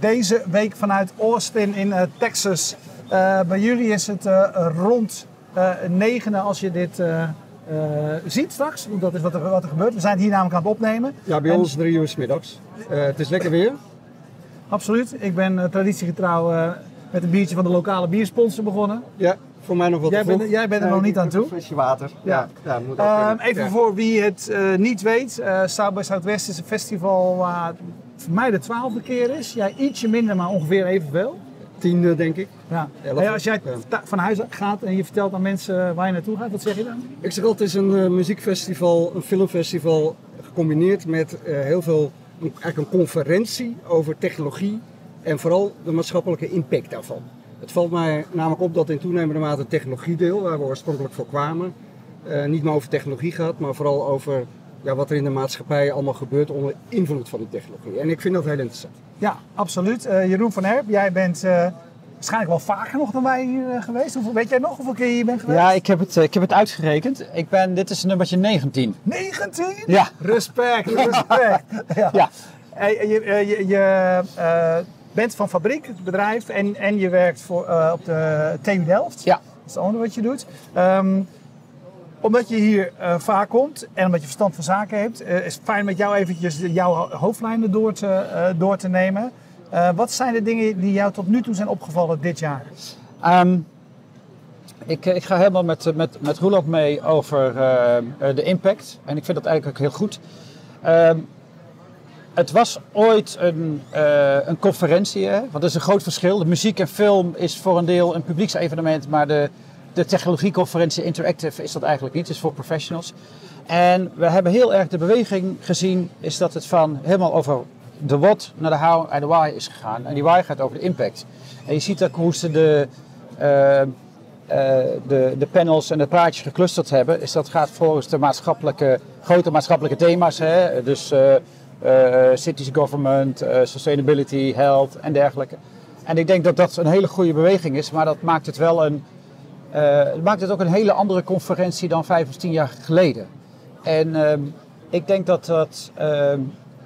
Deze week vanuit Austin in eh, Texas. Eh, bij jullie is het eh, rond negenen als je dit ziet straks. Want dat is wat er, wat er gebeurt. We zijn hier namelijk aan het opnemen. Ja, bij En- ons drie uur 's middags. Het is lekker weer. Absoluut. Ik ben traditiegetrouw met een biertje van de lokale biersponsor begonnen. Ja, voor mij nog wat Jij te bent- jij bent er nog niet aan toe? Een flesje water. Ja. Ja, ja, moet ook Ehm, even Ja. voor wie het eh, niet weet. eh South by Southwest is een festival waar voor mij de twaalfde keer is. Jij ietsje minder, maar ongeveer evenveel. Tien, eh, denk ik. Ja. Elf. Als jij Ja. van huis gaat en je vertelt aan mensen waar je naartoe gaat, wat zeg je dan? Ik zeg altijd, het is een eh, muziekfestival, een filmfestival, gecombineerd met eh, heel veel, eigenlijk een conferentie over technologie en vooral de maatschappelijke impact daarvan. Het valt mij namelijk op dat in toenemende mate het technologiedeel, waar we oorspronkelijk voor kwamen, eh, niet meer over technologie gaat, maar vooral over ja, wat er in de maatschappij allemaal gebeurt onder invloed van die technologie. En ik vind dat heel interessant. Ja, absoluut. Eh, Jeroen van Herp, jij bent eh, waarschijnlijk wel vaker nog dan wij hier geweest. Hoeveel, weet jij nog hoeveel keer je hier bent geweest? Ja, ik heb, het, ik heb het uitgerekend. Ik ben, dit is nummertje 19. 19? Ja. Respect, respect. ja. Ja. Hey, je je, je, je, eh, bent van fabriek, het bedrijf, en, en je werkt voor, eh, op de TU Delft. Ja. Dat is het andere wat je doet. Ehm, omdat je hier eh, vaak komt en omdat je verstand van zaken hebt, eh, is het fijn met jou eventjes jouw ho- hoofdlijnen door te, door te nemen. Wat zijn de dingen die jou tot nu toe zijn opgevallen dit jaar? Ehm, ik, ik ga helemaal met, met, met Roeland mee over de impact. En ik vind dat eigenlijk ook heel goed. Ehm, het was ooit een, eh, een conferentie, hè? want dat is een groot verschil. De muziek en film is voor een deel een publieksevenement, maar de, de technologieconferentie Interactive is dat eigenlijk niet. Het is voor professionals. En we hebben heel erg de beweging gezien, is dat het van helemaal over de what naar de how en de why is gegaan. En die why gaat over de impact. En je ziet ook hoe ze de, eh, eh, de, de panels en de praatjes geclusterd hebben. Is dat gaat volgens de maatschappelijke, grote maatschappelijke thema's. Hè? Dus cities government, eh, sustainability, health en dergelijke. En ik denk dat dat een hele goede beweging is, maar dat maakt het wel een, eh, maakt het ook een hele andere conferentie dan vijf of tien jaar geleden. En ehm, ik denk dat dat ehm,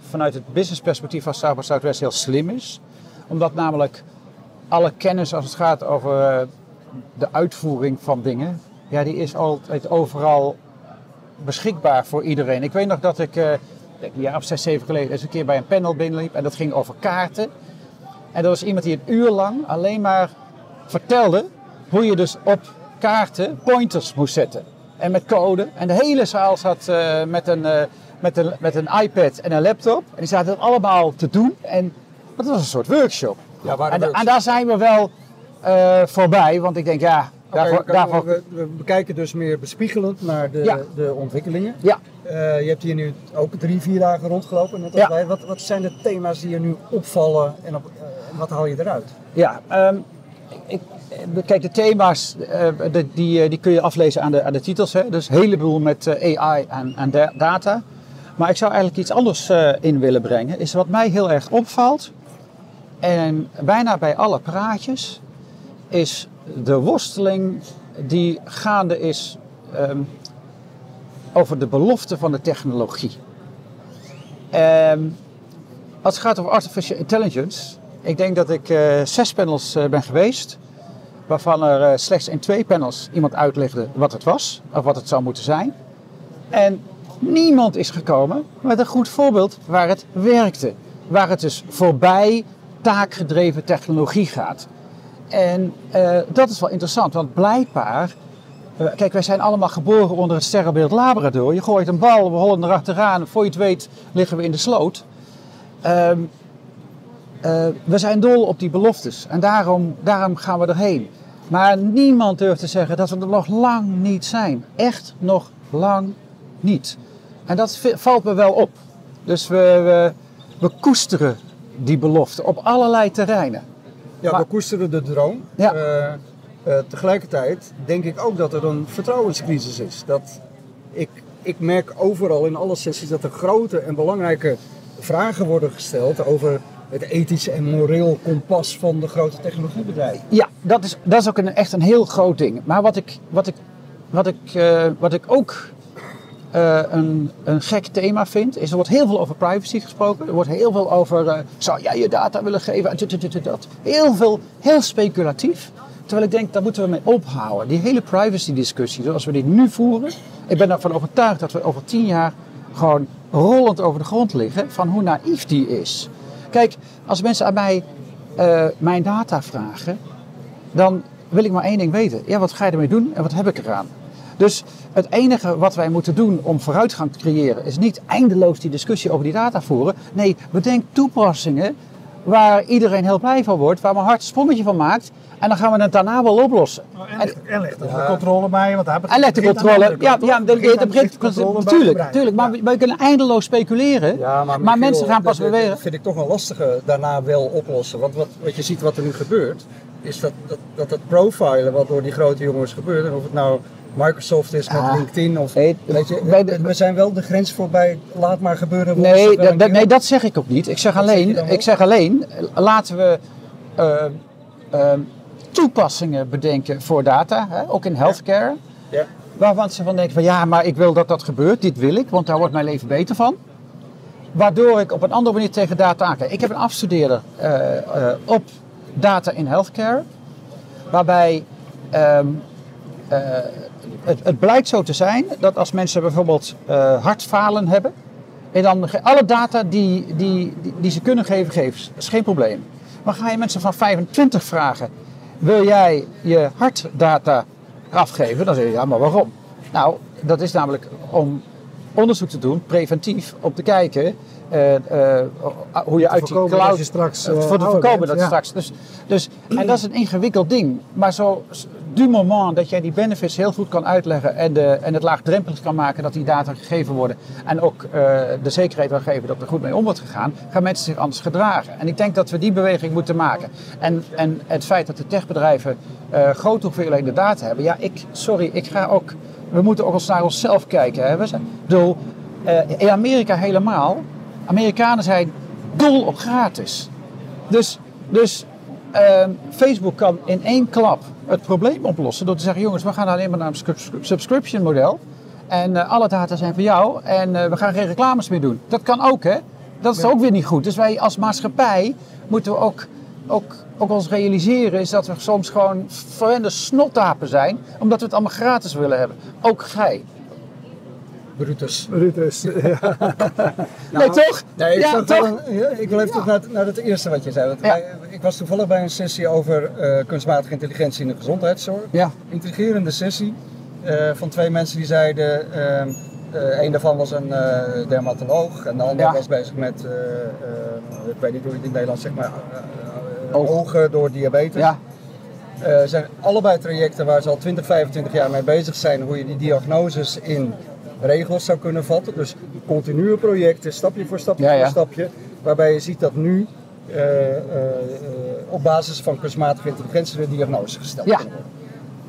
vanuit het businessperspectief van South by Southwest heel slim is. Omdat namelijk alle kennis als het gaat over eh, de uitvoering van dingen, ja, die is altijd overal beschikbaar voor iedereen. Ik weet nog dat eh, ik denk een jaar of zes, zeven geleden, eens een keer bij een panel binnenliep en dat ging over kaarten. En er was iemand die een uur lang alleen maar vertelde hoe je dus op kaarten pointers moest zetten. En met code. En de hele zaal zat eh, met, een, eh, met, een, met een iPad en een laptop. En die zaten het allemaal te doen. En dat was een soort workshop. Ja, waar En, en daar zijn we wel eh, voorbij. Want ik denk, ja, daarvoor, we, we bekijken dus meer bespiegelend naar de, Ja. de ontwikkelingen. ja. Eh, je hebt hier nu ook drie, vier dagen rondgelopen. Net als Ja. wij. Wat, wat zijn de thema's die je nu opvallen en, op, eh, wat haal je eruit? Ja, ehm, ik, ik- kijk, de thema's eh, de- die, eh, die kun je aflezen aan de, aan de titels. Hè? Dus een heleboel met eh, AI en, en da- data. Maar ik zou eigenlijk iets anders eh, in willen brengen. Is wat mij heel erg opvalt. En bijna bij alle praatjes is de worsteling die gaande is ehm, over de belofte van de technologie. Ehm, als het gaat over artificial intelligence, ik denk dat ik eh, zes panels eh, ben geweest, waarvan er eh, slechts in twee panels iemand uitlegde wat het was, of wat het zou moeten zijn. En niemand is gekomen met een goed voorbeeld waar het werkte, waar het dus voorbij taakgedreven technologie gaat. En dat is wel interessant, want blijkbaar Kijk, wij zijn allemaal geboren onder het sterrenbeeld Labrador. Je gooit een bal, we hollen erachteraan. Voor je het weet liggen we in de sloot. Ehm, eh, we zijn dol op die beloftes en daarom, daarom gaan we erheen. Maar niemand durft te zeggen dat we er nog lang niet zijn. Echt nog lang niet. En dat valt me wel op. Dus we, we, we koesteren die belofte op allerlei terreinen. Ja, Maar- we koesteren de droom. Ja. Eh, eh, tegelijkertijd denk ik ook dat er een vertrouwenscrisis is. Dat ik, ik merk overal in alle sessies dat er grote en belangrijke vragen worden gesteld over het ethische en moreel kompas van de grote technologiebedrijven. Ja, dat is, dat is ook een, echt een heel groot ding. Maar wat ik, wat ik, wat ik, eh, wat ik ook eh, een, een gek thema vind, is er wordt heel veel over privacy gesproken. Er wordt heel veel over, zou jij je data willen geven? En dat. Heel veel, heel speculatief. Terwijl ik denk, daar moeten we mee ophouden. Die hele privacy discussie, zoals we die nu voeren. Ik ben ervan overtuigd dat we over tien jaar gewoon rollend over de grond liggen van hoe naïef die is. Kijk, als mensen aan mij eh, mijn data vragen, dan wil ik maar één ding weten. Ja, wat ga je ermee doen en wat heb ik eraan? Dus het enige wat wij moeten doen om vooruitgang te creëren, is niet eindeloos die discussie over die data voeren. Nee, bedenk toepassingen waar iedereen heel blij van wordt, waar mijn hart een sprongetje van maakt. En dan gaan we het daarna wel oplossen. Oh, en, en ligt er de controle bij, want daar En let de controle. Ja, ja, de, Begint de, controle bedrijven. natuurlijk. Maar we, kunnen eindeloos speculeren. Ja, maar Michiel, mensen gaan pas dat- dat- bewegen. Dat vind ik toch een lastige daarna wel oplossen. Want wat, wat je ziet wat er nu gebeurt, is dat dat, dat het profilen wat door die grote jongens gebeurt, en of het nou Microsoft is met Ah. LinkedIn of Nee, weet je, de- we zijn wel de grens voorbij. Laat maar gebeuren. Nee, keer nee, dat zeg ik ook niet. Ik zeg alleen, ik zeg alleen laten we eh, eh, toepassingen bedenken voor data, hè, ook in healthcare. Ja. Waarvan ze van denken van ja, maar ik wil dat dat gebeurt, dit wil ik, want daar wordt mijn leven beter van. Waardoor ik op een andere manier tegen data aankijk. Ik heb een afstudeerder eh, op data in healthcare, waarbij ehm, eh, het, het blijkt zo te zijn dat als mensen bijvoorbeeld eh, hartfalen hebben, en dan alle data die, die, die, die ze kunnen geven, geven ze. Dat is geen probleem. Maar ga je mensen van 25 vragen, wil jij je hartdata afgeven? Dan zeg je, ja, maar waarom? Nou, dat is namelijk om onderzoek te doen, preventief, om te kijken eh, hoe je uit die cloud... straks, voor te voorkomen bent, dat ja. straks... Dus, dus, en dat is een ingewikkeld ding. Maar zo, du moment dat jij die benefits heel goed kan uitleggen en, de, en het laagdrempelig kan maken dat die data gegeven worden en ook eh, de zekerheid wil geven dat er goed mee om wordt gegaan, gaan mensen zich anders gedragen. En ik denk dat we die beweging moeten maken. En, en het feit dat de techbedrijven eh grote hoeveelheden data hebben, ja, ik, sorry, ik ga ook, we moeten ook eens naar onszelf kijken. Hè. We zijn, bedoel, eh, in Amerika helemaal, Amerikanen zijn dol op gratis. Dus, dus ehm, Facebook kan in één klap het probleem oplossen door te zeggen: jongens, we gaan alleen maar naar een subscri- subscription model. En eh, alle data zijn voor jou en eh, we gaan geen reclames meer doen. Dat kan ook, hè? Dat is ook weer niet goed. Dus wij als maatschappij moeten we ook, ook, ook ons realiseren is dat we soms gewoon verwende snottapen zijn, omdat we het allemaal gratis willen hebben. Ook gij. Brutus. Brutus. Ja. nee, toch? Nee, ik, ja, toch? wel een- ja, ik wil even terug naar, het- naar het eerste wat je zei. Want Ja. wij- ik was toevallig bij een sessie over eh, kunstmatige intelligentie in de gezondheidszorg. Ja. Intrigerende sessie eh, van twee mensen die zeiden. eh, een daarvan was een dermatoloog en de ander was bezig met, ik weet niet hoe je het in het Nederlands zegt, maar ogen door diabetes. Ja, zijn allebei trajecten waar ze al 20, 25 jaar mee bezig zijn, hoe je die diagnoses in regels zou kunnen vatten. Dus continue projecten, stapje voor stapje Ja, ja. voor stapje, waarbij je ziet dat nu eh, eh, op basis van kunstmatige intelligentie de diagnoses gesteld Ja. worden.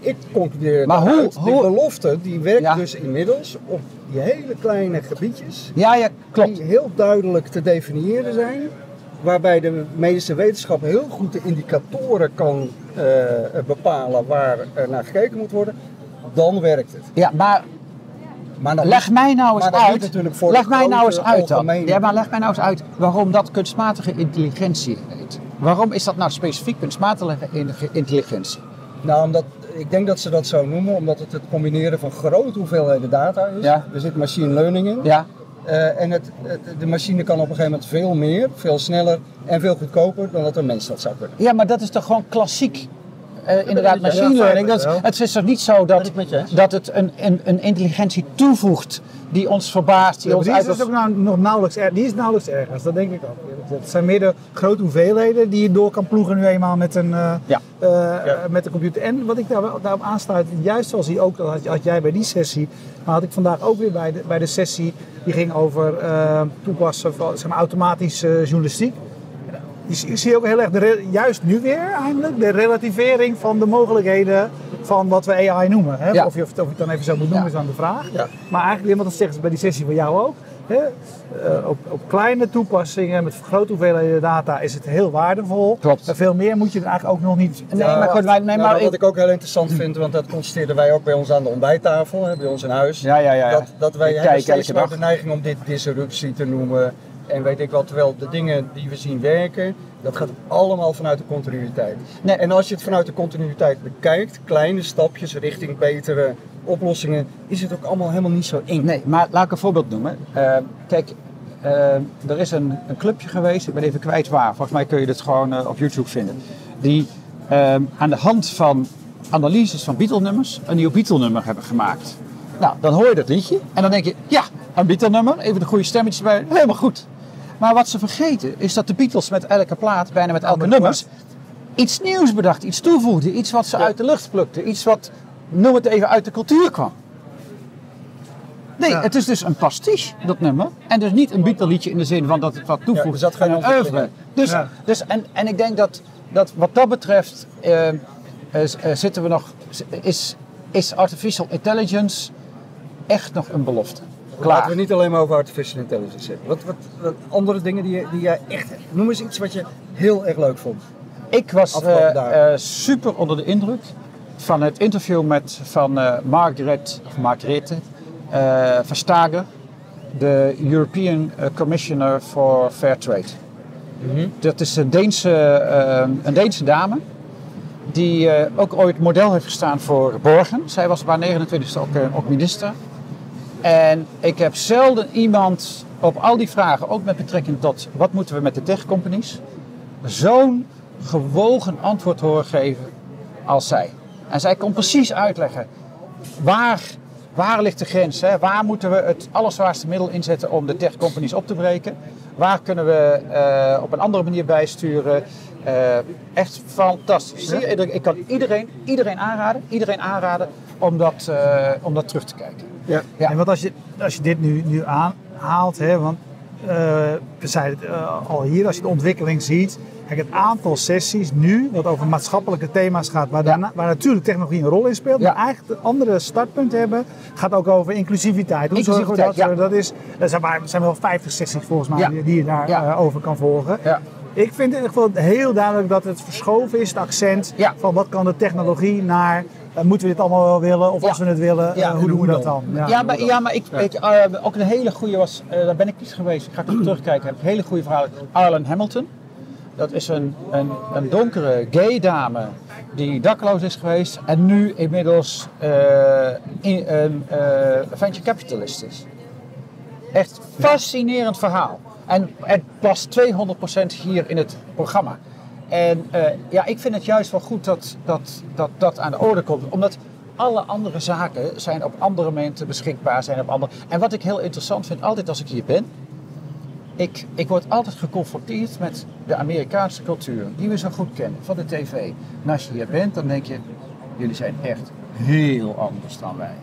Ik concludeer Maar hoe- hoe- de belofte die werkt Ja. dus inmiddels op die hele kleine gebiedjes ja, ja klopt. die heel duidelijk te definiëren zijn. Waarbij de medische wetenschap heel goed de indicatoren kan eh, bepalen waar er naar gekeken moet worden. Dan werkt het. Ja, maar Maar Leg mij nou eens dat niet uit. Leg mij nou eens uit dan. Ja, maar leg mij nou eens uit waarom dat kunstmatige intelligentie heet. Waarom is dat nou specifiek kunstmatige in- intelligentie? Nou, omdat, ik denk dat ze dat zo noemen, omdat het het combineren van grote hoeveelheden data is. Ja. Er zit machine learning in. Ja, Eh, en het, het- de machine kan op een gegeven moment veel meer, veel sneller en veel goedkoper dan dat een mens dat zou kunnen. ja maar dat is toch gewoon klassiek. Eh, inderdaad, machine learning. Dat, is- het is toch niet zo dat, dat het een, een, een intelligentie toevoegt die ons verbaast, die Ja, ons die is uit dus ook nou, nog nauwelijks, er- die is nauwelijks ergens, dat denk ik ook. Het zijn meer de grote hoeveelheden die je door kan ploegen nu eenmaal met een, eh, Ja. eh, met een computer. En wat ik daar, daarop aansluit, juist zoals hij ook, dat had, had jij bij die sessie, maar had ik vandaag ook weer bij de, bij de sessie die ging over eh, toepassen van zeg maar, automatische journalistiek. Je zie- je ziet ook heel erg, de, juist nu weer eindelijk, de relativering van de mogelijkheden van wat we AI noemen. Hè? Ja. Of, je, of dan even zo moet noemen Ja. is dan de vraag. Ja. Maar eigenlijk, want dat zeggen ze bij die sessie van jou ook. Hè? Eh, op, op kleine toepassingen met grote hoeveelheden data is het heel waardevol. Klopt. Maar veel meer moet je er eigenlijk ook nog niet. Nee, maar goed, wij- nee, Nou, maar wat ik- ook heel interessant vind, want dat constateerden wij ook bij ons aan de ontbijttafel, hè, bij ons in huis. Ja, ja, ja. Dat, dat wij Ik hebben de neiging om dit disruptie te noemen. En weet ik wel, terwijl de dingen die we zien werken, dat gaat allemaal vanuit de continuïteit. Nee. En als je het vanuit de continuïteit bekijkt, kleine stapjes richting betere oplossingen, is het ook allemaal helemaal niet zo eng. Nee, maar laat ik een voorbeeld noemen. Eh, kijk, eh, er is een, een clubje geweest, ik ben even kwijt waar. Volgens mij kun je dit gewoon eh, op YouTube vinden. Die aan de hand van analyses van Beatle-nummers een nieuw Beatle-nummer hebben gemaakt. Nou, dan hoor je dat liedje en dan denk je, ja, een Beatle-nummer, even de goede stemmetjes bij, helemaal goed. Maar wat ze vergeten is dat de Beatles met elke plaat, bijna met elke nummers, iets nieuws bedacht, iets toevoegden, iets wat ze uit de lucht plukten, iets wat, noem het even, uit de cultuur kwam. Nee, Ja. het is dus een pastiche, dat nummer. En dus niet een Beatle liedje in de zin van dat het wat toevoegt Ja, zat geen aan een oeuvre. Dus, dus, en, en ik denk dat, dat wat dat betreft eh, eh, zitten we nog, is, is artificial intelligence echt nog een belofte. Laten we niet alleen maar over artificial intelligence hebben. Wat, wat, wat andere dingen die, die jij echt... Noem eens iets wat je heel erg leuk vond. Ik was eh, eh, super onder de indruk van het interview met, van eh Margaret, of Margrethe Verstager, de European Commissioner for Fair Trade. Dat is een Deense, een Deense dame die ook ooit model heeft gestaan voor Borgen. Zij was op haar 29e ook, ook minister. En ik heb zelden iemand op al die vragen, ook met betrekking tot wat moeten we met de tech-companies, zo'n gewogen antwoord horen geven als zij. En zij kon precies uitleggen waar, waar ligt de grens, hè? waar moeten we het allerzwaarste middel inzetten om de tech-companies op te breken, waar kunnen we eh, op een andere manier bijsturen. Eh, echt fantastisch. Ik kan iedereen, iedereen aanraden, iedereen aanraden om dat, eh, om dat terug te kijken. Ja. Ja. En want als je, als je dit nu, nu aanhaalt, hè, want eh, we zeiden het eh, al hier, als je de ontwikkeling ziet. Kijk, het aantal sessies nu, wat over maatschappelijke thema's gaat, waar, daarna, waar natuurlijk technologie een rol in speelt, Ja. maar eigenlijk een andere startpunt hebben, gaat ook over inclusiviteit. Hoe zorgen we dat, dat is, er zijn, maar- er zijn wel 50 sessies volgens mij die, die je daarover over kan volgen. Ja. Ik vind in ieder geval heel duidelijk dat het verschoven is, het accent Ja. van wat kan de technologie naar, moeten we dit allemaal wel willen of Ja. als we het willen, Ja, eh, hoe en doen we dat dan? Ja, maar, ja, maar ik, ik, eh, ook een hele goede was, eh, daar ben ik niet geweest, ik ga terugkijken, heb ik een hele goede verhaal. Arlen Hamilton, dat is een, een, een donkere gay dame die dakloos is geweest en nu inmiddels eh, in, een eh, venture capitalist is. Echt fascinerend verhaal. En het past 200% hier in het programma. En eh, ja, ik vind het juist wel goed dat dat, dat dat aan de orde komt. Omdat alle andere zaken zijn op andere momenten beschikbaar. Zijn op andere... En wat ik heel interessant vind, altijd als ik hier ben. Ik, ik word altijd geconfronteerd met de Amerikaanse cultuur. Die we zo goed kennen, van de tv. En als je hier bent, dan denk je... Jullie zijn echt heel anders dan wij.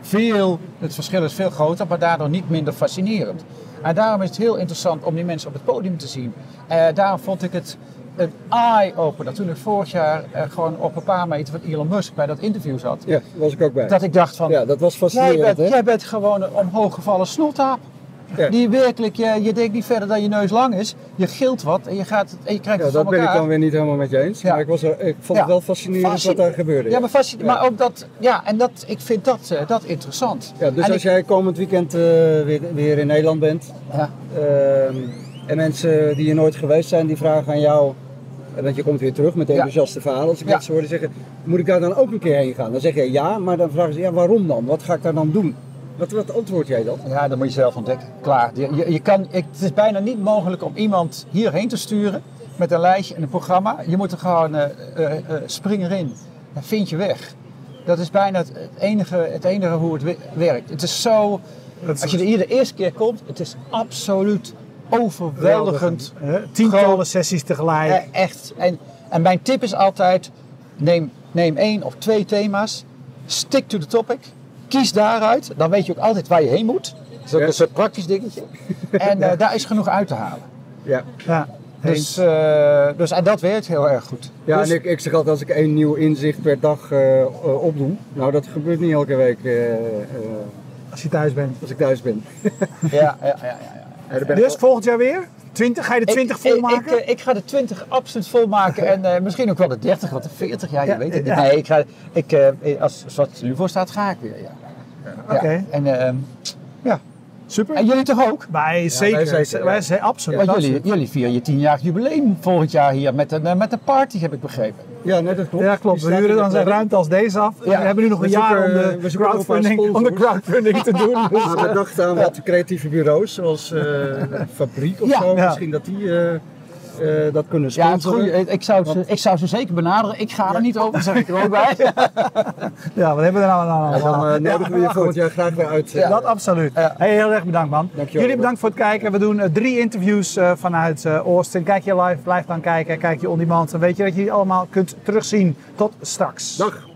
Veel, het verschil is veel groter, maar daardoor niet minder fascinerend. En daarom is het heel interessant om die mensen op het podium te zien. Eh, daarom vond ik het een eye-opener toen ik vorig jaar eh, gewoon op een paar meter van Elon Musk bij dat interview zat. Ja, was ik ook bij. Dat ik dacht van, Ja, dat was jij, fascinerend, bent, jij bent gewoon een omhooggevallen snottaap. Ja. Die werkelijk, je, je denkt niet verder dan je neus lang is. Je gilt wat en je, gaat en je krijgt Ja, het dat van ben ik dan weer niet helemaal met je eens. Ja. Maar ik, was er, ik vond het wel fascinerend Fascin- wat daar gebeurde. Ja, maar, fascin- Ja. maar ook dat, ja, en dat, ik vind dat, eh, dat interessant. Ja, dus En als ik- jij komend weekend eh, weer, weer in Nederland bent ja, ehm, en mensen die hier nooit geweest zijn, die vragen aan jou, eh, want je komt weer terug met enthousiaste verhalen, als ik Ja. dat zo hoorde zeggen, moet ik daar dan ook een keer heen gaan? Dan zeg je ja, maar dan vragen ze, ja waarom dan? Wat ga ik daar dan doen? Wat, wat antwoord jij dan? Ja, dat moet je zelf ontdekken. Klaar. Je, je, je kan, het is bijna niet mogelijk om iemand hierheen te sturen met een lijstje en een programma. Je moet er gewoon eh eh, eh, spring erin en vind je weg. Dat is bijna het, enige, het enige hoe het we- werkt. Het is zo, Dat is- als je er hier de eerste keer komt, het is absoluut overweldigend. Tientallen sessies tegelijk. Eh, echt. En, en mijn tip is altijd, neem, neem één of twee thema's, stick to the topic, kies daaruit. Dan weet je ook altijd waar je heen moet. Dat is ook Ja. een soort praktisch dingetje. En eh, daar is genoeg uit te halen. Ja. Ja. Dus, eh, dus en dat werkt heel erg goed. Ja, Dus- en ik, ik zeg altijd als ik één nieuw inzicht per dag opdoe. Nou, dat gebeurt niet elke week Als je thuis bent. als ik thuis ben. ja, ja, ja, ja, ja. Ja, Dus volgend jaar weer? 20? Ga je de 20 Ik- ik- volmaken? Ik, eh, ik ga de 20 absoluut volmaken en eh, misschien ook wel de 30, wat de 40, ja, je Ja, weet het niet. ja. Nee, ik ga, ik, eh, als, zoals het er nu voor staat, ga ik weer. Ja. Ja. Oké. En, eh, Super. en jullie toch ook? Wij zeker. wij zeker, Wij ja. zijn absoluut. Want jullie, jullie vieren je 10-jarig jubileum volgend jaar hier met een, eh, met een party, heb ik begrepen. Ja, net dat klopt. Ja, klopt. We huren dan zo'n ruimte als deze af. Ja. We hebben nu nog We een jaar om de, we een paar crowdfunding, om de crowdfunding te doen. Dus, We dachten aan wat creatieve bureaus, zoals eh, Fabriek of Ja. zo. Ja. Misschien dat die eh, uh, dat kunnen sponsoren. Ja, ik, zou ze, ik zou ze zeker benaderen. Ik ga er niet over, zeg ik er ook bij. ja, wat hebben we er nou aan? Dan uh, nodigen we je volgend jaar graag weer uit. Eh, dat absoluut. Hey, heel erg bedankt man. Dankjewel. Jullie bedankt voor het kijken. We doen drie interviews vanuit Oost. Kijk je live, blijf dan kijken. Kijk je on demand. Dan weet je dat je die allemaal kunt terugzien. Tot straks. Dag.